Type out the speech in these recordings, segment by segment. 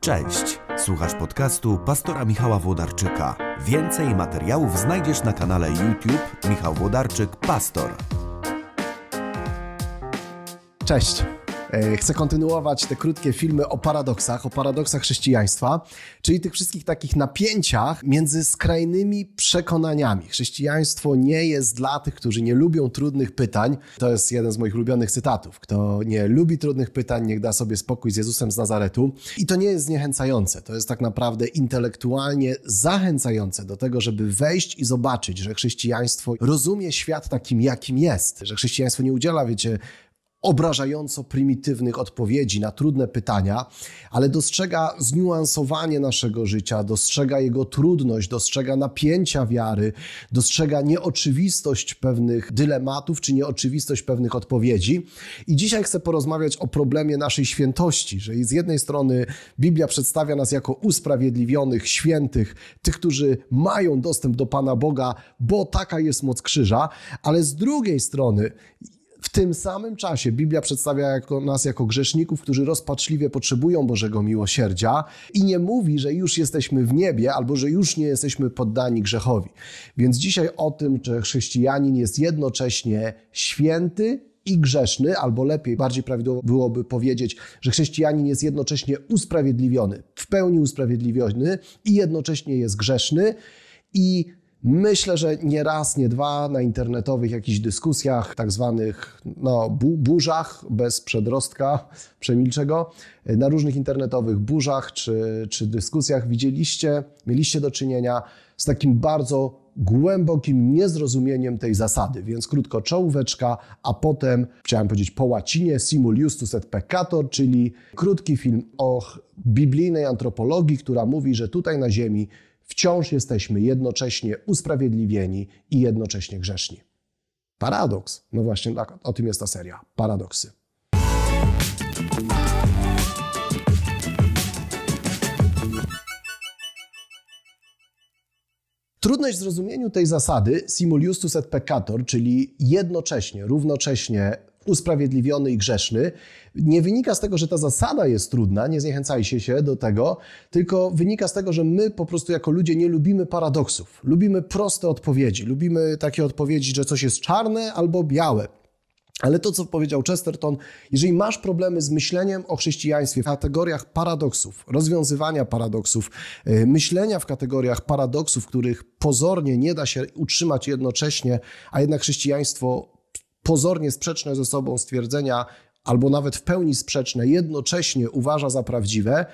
Cześć, słuchasz podcastu pastora Michała Włodarczyka. Więcej materiałów znajdziesz na kanale YouTube Michał Włodarczyk Pastor. Cześć. E, chcę kontynuować te krótkie filmy o paradoksach, o paradoksach chrześcijaństwa, czyli tych wszystkich takich napięciach między skrajnymi przekonaniami. Chrześcijaństwo nie jest dla tych, którzy nie lubią trudnych pytań. To jest jeden z moich ulubionych cytatów. Kto nie lubi trudnych pytań, niech da sobie spokój z Jezusem z Nazaretu. I to nie jest zniechęcające. To jest tak naprawdę intelektualnie zachęcające do tego, żeby wejść i zobaczyć, że chrześcijaństwo rozumie świat takim, jakim jest. Że chrześcijaństwo nie udziela, wiecie, obrażająco prymitywnych odpowiedzi na trudne pytania, ale dostrzega zniuansowanie naszego życia, dostrzega jego trudność, dostrzega napięcia wiary, dostrzega nieoczywistość pewnych dylematów czy nieoczywistość pewnych odpowiedzi. I dzisiaj chcę porozmawiać o problemie naszej świętości, że z jednej strony Biblia przedstawia nas jako usprawiedliwionych, świętych, tych, którzy mają dostęp do Pana Boga, bo taka jest moc krzyża, ale z drugiej strony w tym samym czasie Biblia przedstawia jako, nas jako grzeszników, którzy rozpaczliwie potrzebują Bożego miłosierdzia i nie mówi, że już jesteśmy w niebie albo że już nie jesteśmy poddani grzechowi. Więc dzisiaj o tym, że chrześcijanin jest jednocześnie święty i grzeszny, albo lepiej, bardziej prawidłowo byłoby powiedzieć, że chrześcijanin jest jednocześnie usprawiedliwiony, w pełni usprawiedliwiony i jednocześnie jest grzeszny i Myślę, że nie raz, nie dwa na internetowych jakichś dyskusjach, tak zwanych no, bu burzach bez przedrostka, przemilczę go, na różnych internetowych burzach czy, czy dyskusjach widzieliście, mieliście do czynienia z takim bardzo głębokim niezrozumieniem tej zasady. Więc krótko czołóweczka, a potem chciałem powiedzieć po łacinie simul justus et peccator, czyli krótki film o biblijnej antropologii, która mówi, że tutaj na ziemi wciąż jesteśmy jednocześnie usprawiedliwieni i jednocześnie grzeszni. Paradoks. No właśnie, tak, o tym jest ta seria. Paradoksy. Trudność w zrozumieniu tej zasady simul justus et peccator, czyli jednocześnie, równocześnie usprawiedliwiony i grzeszny, nie wynika z tego, że ta zasada jest trudna, nie zniechęcajcie się do tego, tylko wynika z tego, że my po prostu jako ludzie nie lubimy paradoksów. Lubimy proste odpowiedzi. Lubimy takie odpowiedzi, że coś jest czarne albo białe. Ale to, co powiedział Chesterton, jeżeli masz problemy z myśleniem o chrześcijaństwie w kategoriach paradoksów, rozwiązywania paradoksów, y, myślenia w kategoriach paradoksów, których pozornie nie da się utrzymać jednocześnie, a jednak chrześcijaństwo pozornie sprzeczne ze sobą stwierdzenia, albo nawet w pełni sprzeczne, jednocześnie uważa za prawdziwe,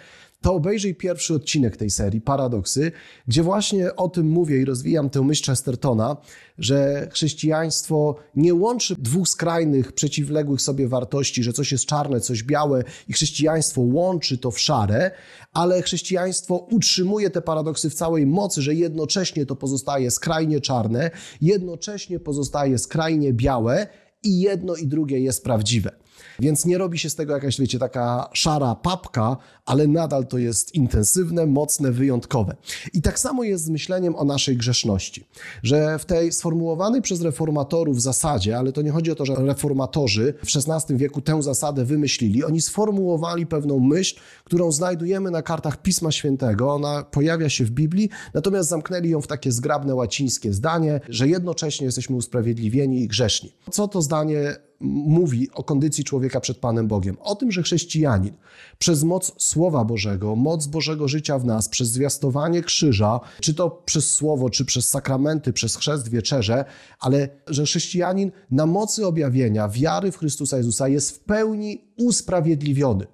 to obejrzyj pierwszy odcinek tej serii, Paradoksy, gdzie właśnie o tym mówię i rozwijam tę myśl Chestertona, że chrześcijaństwo nie łączy dwóch skrajnych, przeciwległych sobie wartości, że coś jest czarne, coś białe i chrześcijaństwo łączy to w szare, ale chrześcijaństwo utrzymuje te paradoksy w całej mocy, że jednocześnie to pozostaje skrajnie czarne, jednocześnie pozostaje skrajnie białe i jedno i drugie jest prawdziwe. Więc nie robi się z tego jakaś, wiecie, taka szara papka, ale nadal to jest intensywne, mocne, wyjątkowe. I tak samo jest z myśleniem o naszej grzeszności, że w tej sformułowanej przez reformatorów zasadzie, ale to nie chodzi o to, że reformatorzy w XVI wieku tę zasadę wymyślili, oni sformułowali pewną myśl, którą znajdujemy na kartach Pisma Świętego, ona pojawia się w Biblii, natomiast zamknęli ją w takie zgrabne łacińskie zdanie, że jednocześnie jesteśmy usprawiedliwieni i grzeszni. Co to zdanie mówi o kondycji człowieka przed Panem Bogiem. O tym, że chrześcijanin przez moc Słowa Bożego, moc Bożego życia w nas, przez zwiastowanie krzyża, czy to przez Słowo, czy przez sakramenty, przez chrzest, wieczerze, ale że chrześcijanin na mocy objawienia wiary w Chrystusa Jezusa jest w pełni usprawiedliwiony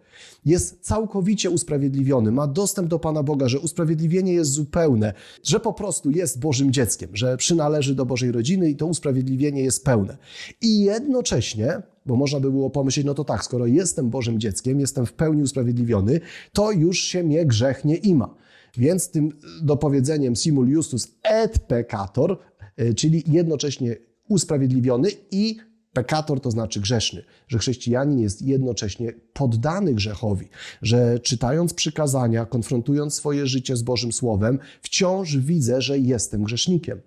jest całkowicie usprawiedliwiony, ma dostęp do Pana Boga, że usprawiedliwienie jest zupełne, że po prostu jest Bożym dzieckiem, że przynależy do Bożej rodziny i to usprawiedliwienie jest pełne. I jednocześnie, bo można by było pomyśleć, no to tak, skoro jestem Bożym dzieckiem, jestem w pełni usprawiedliwiony, to już się mnie grzech nie ima. Więc tym dopowiedzeniem simul justus et peccator, e, czyli jednocześnie usprawiedliwiony i Pekator to znaczy grzeszny, że chrześcijanin jest jednocześnie poddany grzechowi, że czytając przykazania, konfrontując swoje życie z Bożym Słowem, wciąż widzę, że jestem grzesznikiem.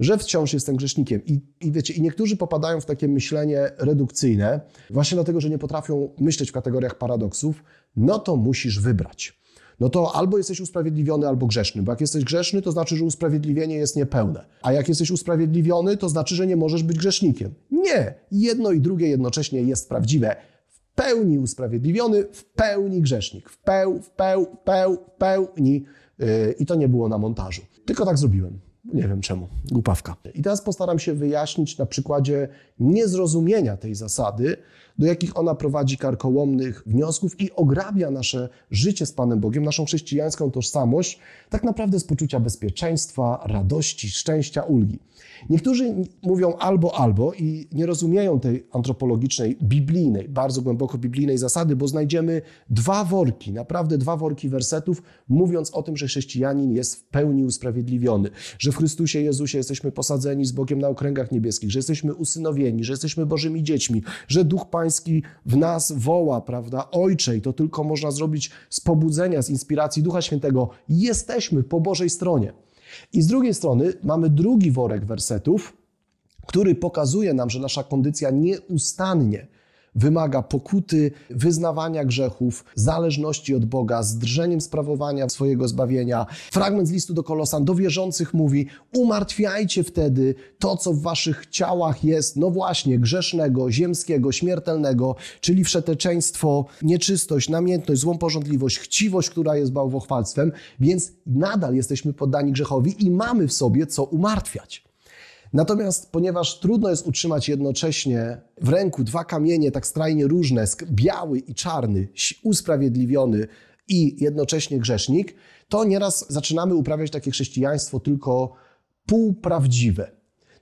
Że wciąż jestem grzesznikiem. I, I wiecie, i niektórzy popadają w takie myślenie redukcyjne, właśnie dlatego, że nie potrafią myśleć w kategoriach paradoksów, no to musisz wybrać. No to albo jesteś usprawiedliwiony, albo grzeszny. Bo jak jesteś grzeszny, to znaczy, że usprawiedliwienie jest niepełne. A jak jesteś usprawiedliwiony, to znaczy, że nie możesz być grzesznikiem. Nie! Jedno i drugie jednocześnie jest prawdziwe. W pełni usprawiedliwiony, w pełni grzesznik. W peł, w peł, w peł, w pełni. Yy, I to nie było na montażu. Tylko tak zrobiłem. Nie wiem czemu. Głupawka. I teraz postaram się wyjaśnić na przykładzie niezrozumienia tej zasady, do jakich ona prowadzi karkołomnych wniosków i ograbia nasze życie z Panem Bogiem, naszą chrześcijańską tożsamość, tak naprawdę z poczucia bezpieczeństwa, radości, szczęścia, ulgi. Niektórzy mówią albo, albo i nie rozumieją tej antropologicznej, biblijnej, bardzo głęboko biblijnej zasady, bo znajdziemy dwa worki, naprawdę dwa worki wersetów, mówiąc o tym, że chrześcijanin jest w pełni usprawiedliwiony, że w Chrystusie Jezusie jesteśmy posadzeni z Bogiem na okręgach niebieskich, że jesteśmy usynowieni, że jesteśmy Bożymi dziećmi, że Duch W nas woła, prawda, Ojcze, i to tylko można zrobić z pobudzenia, z inspiracji Ducha Świętego. Jesteśmy po Bożej stronie. I z drugiej strony mamy drugi worek wersetów, który pokazuje nam, że nasza kondycja nieustannie wymaga pokuty, wyznawania grzechów, zależności od Boga, z drżeniem sprawowania swojego zbawienia. Fragment z listu do Kolosan do wierzących mówi: Umartwiajcie wtedy to, co w waszych ciałach jest, no właśnie, grzesznego, ziemskiego, śmiertelnego, czyli wszeteczeństwo, nieczystość, namiętność, złą porządliwość, chciwość, która jest bałwochwalstwem, więc nadal jesteśmy poddani grzechowi i mamy w sobie co umartwiać. Natomiast ponieważ trudno jest utrzymać jednocześnie w ręku dwa kamienie tak skrajnie różne, biały i czarny, usprawiedliwiony i jednocześnie grzesznik, to nieraz zaczynamy uprawiać takie chrześcijaństwo tylko półprawdziwe.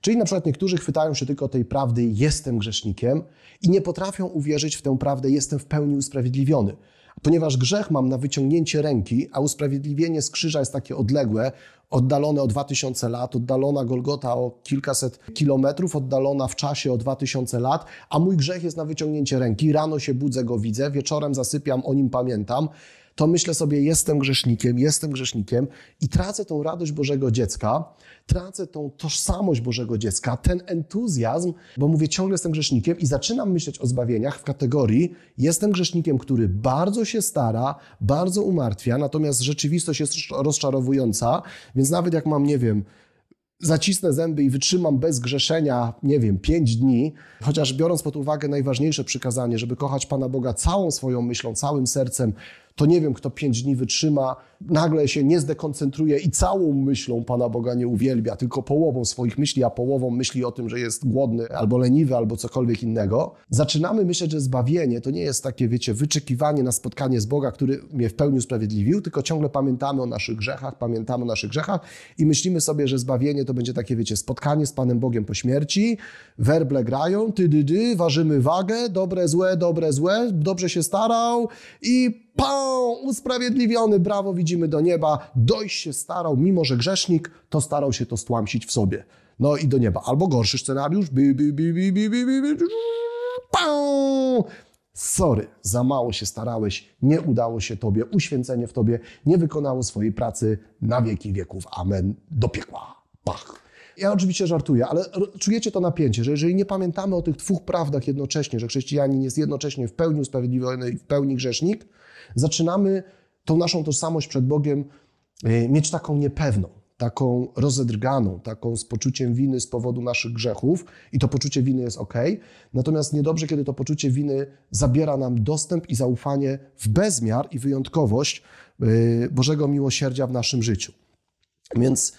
Czyli na przykład niektórzy chwytają się tylko tej prawdy, jestem grzesznikiem i nie potrafią uwierzyć w tę prawdę, jestem w pełni usprawiedliwiony. Ponieważ grzech mam na wyciągnięcie ręki, a usprawiedliwienie z krzyża jest takie odległe, oddalone o 2000 lat, oddalona Golgota o kilkaset kilometrów, oddalona w czasie o 2000 lat, a mój grzech jest na wyciągnięcie ręki. Rano się budzę, go widzę, wieczorem zasypiam, o nim pamiętam to myślę sobie, jestem grzesznikiem, jestem grzesznikiem i tracę tą radość Bożego dziecka, tracę tą tożsamość Bożego dziecka, ten entuzjazm, bo mówię, ciągle jestem grzesznikiem i zaczynam myśleć o zbawieniach w kategorii, jestem grzesznikiem, który bardzo się stara, bardzo umartwia, natomiast rzeczywistość jest rozczarowująca, więc nawet jak mam, nie wiem, zacisnę zęby i wytrzymam bez grzeszenia, nie wiem, pięć dni, chociaż biorąc pod uwagę najważniejsze przykazanie, żeby kochać Pana Boga całą swoją myślą, całym sercem, to nie wiem, kto pięć dni wytrzyma, nagle się nie zdekoncentruje i całą myślą Pana Boga nie uwielbia, tylko połową swoich myśli, a połową myśli o tym, że jest głodny albo leniwy, albo cokolwiek innego. Zaczynamy myśleć, że zbawienie to nie jest takie, wiecie, wyczekiwanie na spotkanie z Boga, który mnie w pełni usprawiedliwił, tylko ciągle pamiętamy o naszych grzechach, pamiętamy o naszych grzechach i myślimy sobie, że zbawienie to będzie takie, wiecie, spotkanie z Panem Bogiem po śmierci, werble grają, ty, dy, dy, ważymy wagę, dobre, złe, dobre, złe, dobrze się starał i pał, usprawiedliwiony, brawo, widzimy do nieba, dojść się starał, mimo że grzesznik, to starał się to stłamsić w sobie. No i do nieba. Albo gorszy scenariusz, by, by, by, by, by, by, by, pał, Sorry, za mało się starałeś, nie udało się Tobie, uświęcenie w Tobie nie wykonało swojej pracy na wieki wieków. Amen. Do piekła. Pach. Ja oczywiście żartuję, ale czujecie to napięcie, że jeżeli nie pamiętamy o tych dwóch prawdach jednocześnie, że chrześcijanin jest jednocześnie w pełni usprawiedliwiony i w pełni grzesznik, zaczynamy tą naszą tożsamość przed Bogiem e, mieć taką niepewną, taką rozedrganą, taką z poczuciem winy z powodu naszych grzechów i to poczucie winy jest ok. Natomiast niedobrze, kiedy to poczucie winy zabiera nam dostęp i zaufanie w bezmiar i wyjątkowość e, Bożego miłosierdzia w naszym życiu. Więc,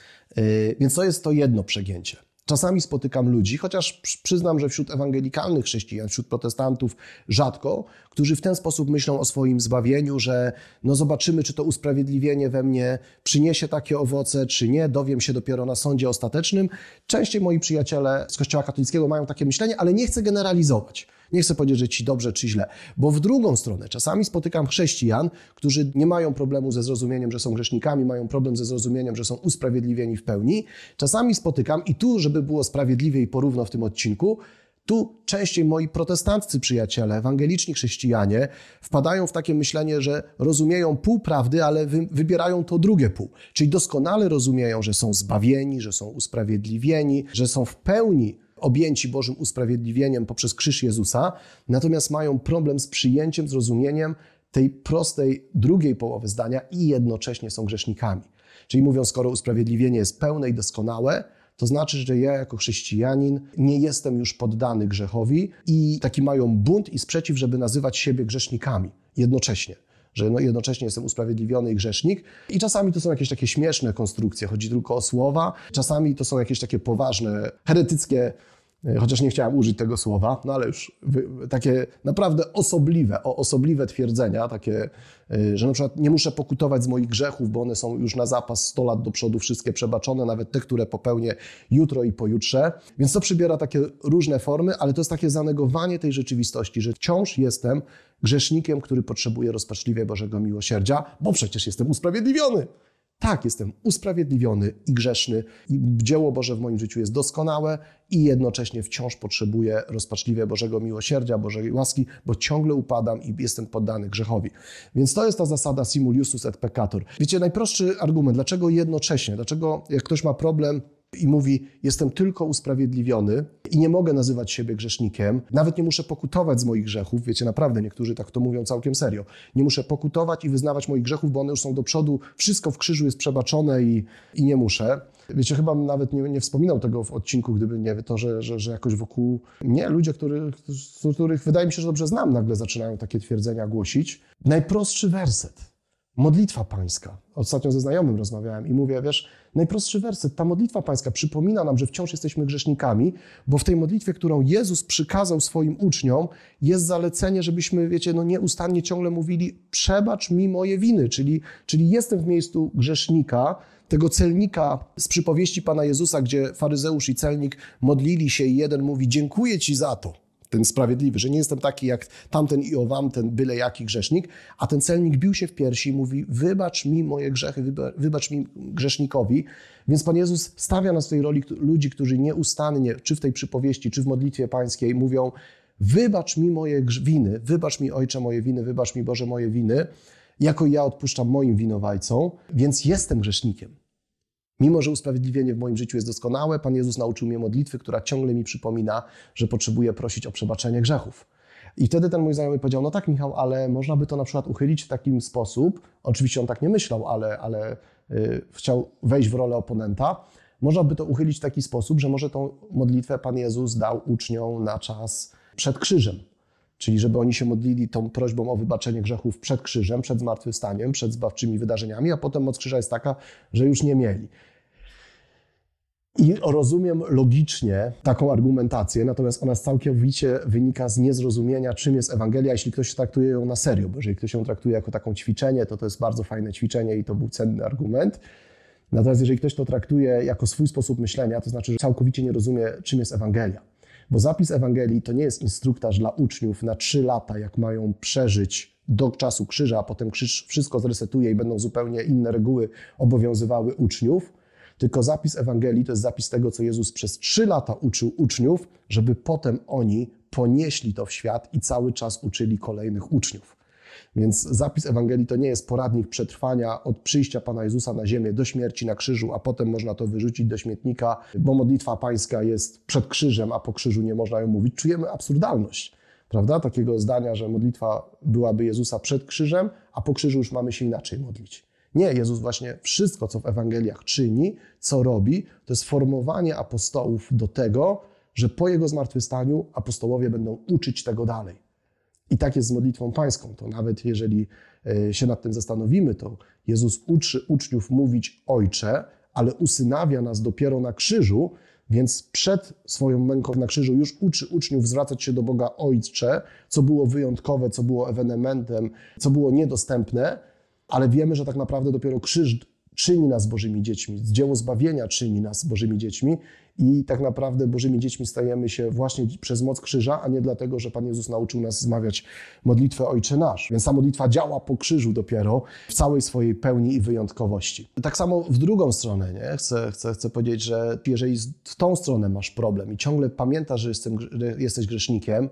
więc to jest to jedno przegięcie. Czasami spotykam ludzi, chociaż przyznam, że wśród ewangelikalnych chrześcijan, wśród protestantów rzadko, którzy w ten sposób myślą o swoim zbawieniu, że no zobaczymy, czy to usprawiedliwienie we mnie przyniesie takie owoce, czy nie, dowiem się dopiero na sądzie ostatecznym. Częściej moi przyjaciele z Kościoła katolickiego mają takie myślenie, ale nie chcę generalizować. Nie chcę powiedzieć, że ci dobrze czy źle, bo w drugą stronę czasami spotykam chrześcijan, którzy nie mają problemu ze zrozumieniem, że są grzesznikami, mają problem ze zrozumieniem, że są usprawiedliwieni w pełni. Czasami spotykam, i tu, żeby było sprawiedliwie i porówno w tym odcinku, tu częściej moi protestanccy przyjaciele, ewangeliczni chrześcijanie wpadają w takie myślenie, że rozumieją pół prawdy, ale wy, wybierają to drugie pół. Czyli doskonale rozumieją, że są zbawieni, że są usprawiedliwieni, że są w pełni objęci Bożym usprawiedliwieniem poprzez krzyż Jezusa, natomiast mają problem z przyjęciem, zrozumieniem tej prostej drugiej połowy zdania i jednocześnie są grzesznikami. Czyli mówią, skoro usprawiedliwienie jest pełne i doskonałe, to znaczy, że ja jako chrześcijanin nie jestem już poddany grzechowi i taki mają bunt i sprzeciw, żeby nazywać siebie grzesznikami jednocześnie że no jednocześnie jestem usprawiedliwiony i grzesznik. I czasami to są jakieś takie śmieszne konstrukcje, chodzi tylko o słowa, czasami to są jakieś takie poważne, heretyckie chociaż nie chciałem użyć tego słowa, no ale już takie naprawdę osobliwe, osobliwe twierdzenia, takie, e, że na przykład nie muszę pokutować z moich grzechów, bo one są już na zapas 100 lat do przodu wszystkie przebaczone, nawet te, które popełnię jutro i pojutrze. Więc to przybiera takie różne formy, ale to jest takie zanegowanie tej rzeczywistości, że wciąż jestem grzesznikiem, który potrzebuje rozpaczliwie Bożego miłosierdzia, bo przecież jestem usprawiedliwiony. Tak, jestem usprawiedliwiony i grzeszny, i dzieło Boże w moim życiu jest doskonałe i jednocześnie wciąż potrzebuję rozpaczliwie Bożego miłosierdzia, Bożej łaski, bo ciągle upadam i jestem poddany grzechowi. Więc to jest ta zasada simul justus et peccator. Wiecie, najprostszy argument, dlaczego jednocześnie, dlaczego jak ktoś ma problem i mówi: Jestem tylko usprawiedliwiony i nie mogę nazywać siebie grzesznikiem, nawet nie muszę pokutować z moich grzechów. Wiecie, naprawdę niektórzy tak to mówią całkiem serio. Nie muszę pokutować i wyznawać moich grzechów, bo one już są do przodu, wszystko w krzyżu jest przebaczone i, i nie muszę. Wiecie, chyba nawet nie, nie wspominał tego w odcinku, gdyby nie to, że, że, że jakoś wokół mnie ludzie, których, których wydaje mi się, że dobrze znam, nagle zaczynają takie twierdzenia głosić. Najprostszy werset Modlitwa pańska. Ostatnio ze znajomym rozmawiałem i mówię, wiesz, najprostszy werset, ta modlitwa pańska przypomina nam, że wciąż jesteśmy grzesznikami, bo w tej modlitwie, którą Jezus przykazał swoim uczniom, jest zalecenie, żebyśmy, wiecie, no nieustannie ciągle mówili, przebacz mi moje winy, czyli, czyli jestem w miejscu grzesznika, tego celnika z przypowieści Pana Jezusa, gdzie faryzeusz i celnik modlili się i jeden mówi, dziękuję Ci za to ten sprawiedliwy, że nie jestem taki jak tamten i owamten, byle jaki grzesznik, a ten celnik bił się w piersi i mówi, wybacz mi moje grzechy, wybacz mi grzesznikowi. Więc Pan Jezus stawia nas w tej roli ludzi, którzy nieustannie, czy w tej przypowieści, czy w modlitwie pańskiej mówią, wybacz mi moje winy, wybacz mi Ojcze moje winy, wybacz mi Boże moje winy, jako ja odpuszczam moim winowajcom, więc jestem grzesznikiem. Mimo, że usprawiedliwienie w moim życiu jest doskonałe, Pan Jezus nauczył mnie modlitwy, która ciągle mi przypomina, że potrzebuję prosić o przebaczenie grzechów. I wtedy ten mój znajomy powiedział: No tak, Michał, ale można by to na przykład uchylić w taki sposób. Oczywiście on tak nie myślał, ale, ale yy, chciał wejść w rolę oponenta. Można by to uchylić w taki sposób, że może tą modlitwę Pan Jezus dał uczniom na czas przed krzyżem. Czyli żeby oni się modlili tą prośbą o wybaczenie grzechów przed krzyżem, przed zmartwychwstaniem, przed zbawczymi wydarzeniami, a potem moc krzyża jest taka, że już nie mieli. I rozumiem logicznie taką argumentację, natomiast ona całkowicie wynika z niezrozumienia, czym jest Ewangelia, jeśli ktoś traktuje ją na serio, bo jeżeli ktoś ją traktuje jako taką ćwiczenie, to to jest bardzo fajne ćwiczenie i to był cenny argument. Natomiast jeżeli ktoś to traktuje jako swój sposób myślenia, to znaczy, że całkowicie nie rozumie, czym jest Ewangelia. Bo zapis Ewangelii to nie jest instruktaż dla uczniów na trzy lata, jak mają przeżyć do czasu krzyża, a potem krzyż wszystko zresetuje i będą zupełnie inne reguły obowiązywały uczniów. Tylko zapis Ewangelii to jest zapis tego, co Jezus przez trzy lata uczył uczniów, żeby potem oni ponieśli to w świat i cały czas uczyli kolejnych uczniów. Więc zapis Ewangelii to nie jest poradnik przetrwania od przyjścia Pana Jezusa na ziemię do śmierci na krzyżu, a potem można to wyrzucić do śmietnika, bo modlitwa pańska jest przed krzyżem, a po krzyżu nie można ją mówić. Czujemy absurdalność, prawda? Takiego zdania, że modlitwa byłaby Jezusa przed krzyżem, a po krzyżu już mamy się inaczej modlić. Nie, Jezus właśnie wszystko, co w Ewangeliach czyni, co robi, to jest formowanie apostołów do tego, że po Jego zmartwychwstaniu apostołowie będą uczyć tego dalej. I tak jest z modlitwą pańską. To nawet jeżeli e, się nad tym zastanowimy, to Jezus uczy uczniów mówić Ojcze, ale usynawia nas dopiero na krzyżu, więc przed swoją męką na krzyżu już uczy uczniów zwracać się do Boga Ojcze, co było wyjątkowe, co było ewenementem, co było niedostępne, ale wiemy, że tak naprawdę dopiero krzyż czyni nas Bożymi dziećmi, dzieło zbawienia czyni nas Bożymi dziećmi i tak naprawdę Bożymi dziećmi stajemy się właśnie przez moc krzyża, a nie dlatego, że Pan Jezus nauczył nas zmawiać modlitwę Ojcze Nasz. Więc ta modlitwa działa po krzyżu dopiero w całej swojej pełni i wyjątkowości. Tak samo w drugą stronę, nie? Chcę, chcę, chcę powiedzieć, że jeżeli w tą stronę masz problem i ciągle pamiętasz, że, jestem, jesteś grzesznikiem,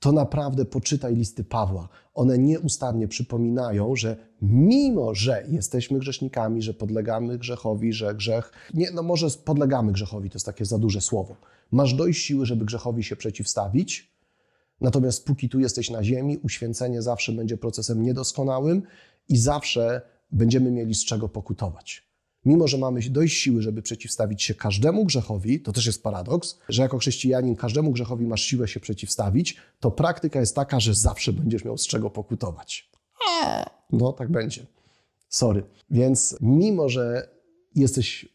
to naprawdę poczytaj listy Pawła. One nieustannie przypominają, że mimo, że jesteśmy grzesznikami, że podlegamy grzechowi, że grzech, nie, no może podlegamy grzechowi, to jest takie za duże słowo. Masz dojść siły, żeby grzechowi się przeciwstawić, Natomiast póki tu jesteś na ziemi, uświęcenie zawsze będzie procesem niedoskonałym i zawsze będziemy mieli z czego pokutować. Mimo, że mamy dość siły, żeby przeciwstawić się każdemu grzechowi, to też jest paradoks, że jako chrześcijanin każdemu grzechowi masz siłę się przeciwstawić, to praktyka jest taka, że zawsze będziesz miał z czego pokutować. No, tak będzie. Sorry. Więc mimo, że jesteś,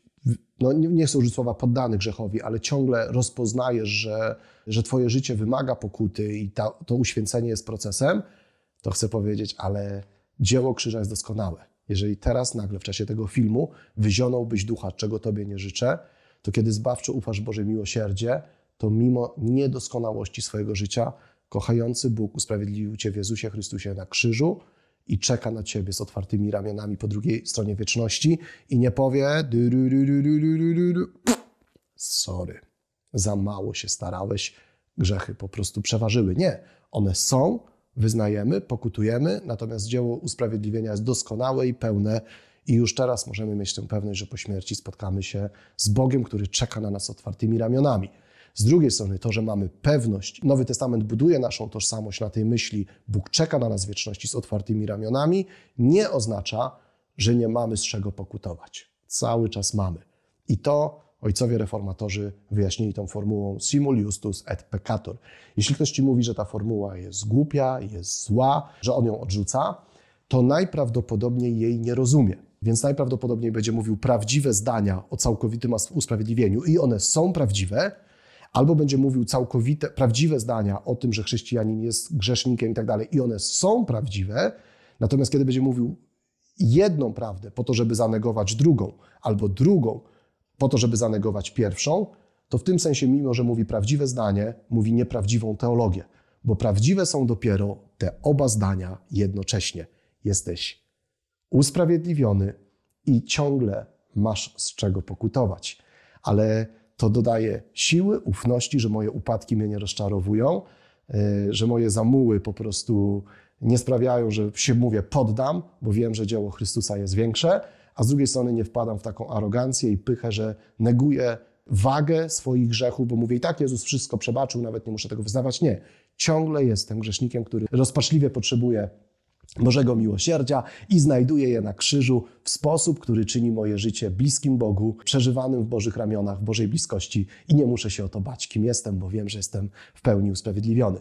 no nie, chcę użyć słowa poddany grzechowi, ale ciągle rozpoznajesz, że, że twoje życie wymaga pokuty i ta, to uświęcenie jest procesem, to chcę powiedzieć, ale dzieło krzyża jest doskonałe. Jeżeli teraz nagle w czasie tego filmu wyzionąłbyś ducha, czego Tobie nie życzę, to kiedy zbawczo ufasz Boże miłosierdzie, to mimo niedoskonałości swojego życia, kochający Bóg usprawiedliwił Cię w Jezusie Chrystusie na krzyżu i czeka na Ciebie z otwartymi ramionami po drugiej stronie wieczności i nie powie sorry, za mało się starałeś, grzechy po prostu przeważyły. Nie, one są, wyznajemy, pokutujemy, natomiast dzieło usprawiedliwienia jest doskonałe i pełne i już teraz możemy mieć tę pewność, że po śmierci spotkamy się z Bogiem, który czeka na nas otwartymi ramionami. Z drugiej strony to, że mamy pewność, Nowy Testament buduje naszą tożsamość na tej myśli, Bóg czeka na nas wieczności z otwartymi ramionami, nie oznacza, że nie mamy z czego pokutować. Cały czas mamy. I to ojcowie reformatorzy wyjaśnili tą formułą simul justus et peccator. Jeśli ktoś ci mówi, że ta formuła jest głupia, jest zła, że on ją odrzuca, to najprawdopodobniej jej nie rozumie. Więc najprawdopodobniej będzie mówił prawdziwe zdania o całkowitym usprawiedliwieniu i one są prawdziwe, albo będzie mówił całkowite, prawdziwe zdania o tym, że chrześcijanin jest grzesznikiem i tak dalej, i one są prawdziwe, natomiast kiedy będzie mówił jedną prawdę po to, żeby zanegować drugą, albo drugą po to, żeby zanegować pierwszą, to w tym sensie, mimo że mówi prawdziwe zdanie, mówi nieprawdziwą teologię, bo prawdziwe są dopiero te oba zdania jednocześnie. Jesteś usprawiedliwiony i ciągle masz z czego pokutować. Ale to dodaje siły, ufności, że moje upadki mnie nie rozczarowują, e, że moje zamuły po prostu nie sprawiają, że się mówię poddam, bo wiem, że dzieło Chrystusa jest większe, a z drugiej strony nie wpadam w taką arogancję i pychę, że neguję wagę swoich grzechów, bo mówię i tak Jezus wszystko przebaczył, nawet nie muszę tego wyznawać. Nie. Ciągle jestem grzesznikiem, który rozpaczliwie potrzebuje Bożego miłosierdzia i znajduje je na krzyżu w sposób, który czyni moje życie bliskim Bogu, przeżywanym w Bożych ramionach, w Bożej bliskości i nie muszę się o to bać, kim jestem, bo wiem, że jestem w pełni usprawiedliwiony.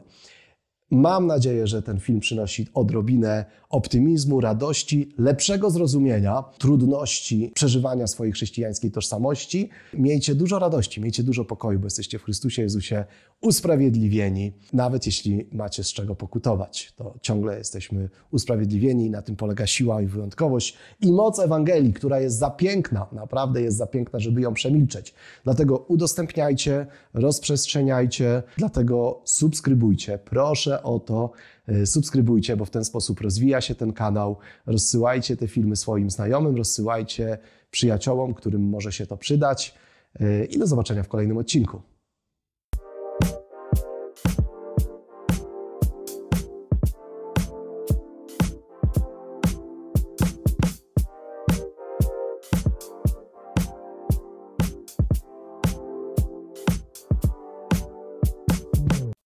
Mam nadzieję, że ten film przynosi odrobinę optymizmu, radości, lepszego zrozumienia trudności przeżywania swojej chrześcijańskiej tożsamości. Miejcie dużo radości, miejcie dużo pokoju, bo jesteście w Chrystusie Jezusie usprawiedliwieni. Nawet jeśli macie z czego pokutować, to ciągle jesteśmy usprawiedliwieni. Na tym polega siła i wyjątkowość i moc Ewangelii, która jest za piękna, naprawdę jest za piękna, żeby ją przemilczeć. Dlatego udostępniajcie, rozprzestrzeniajcie, dlatego subskrybujcie. Proszę o to, e, subskrybujcie, bo w ten sposób rozwija się ten kanał. Rozsyłajcie te filmy swoim znajomym, rozsyłajcie przyjaciołom, którym może się to przydać. E, I do zobaczenia w kolejnym odcinku.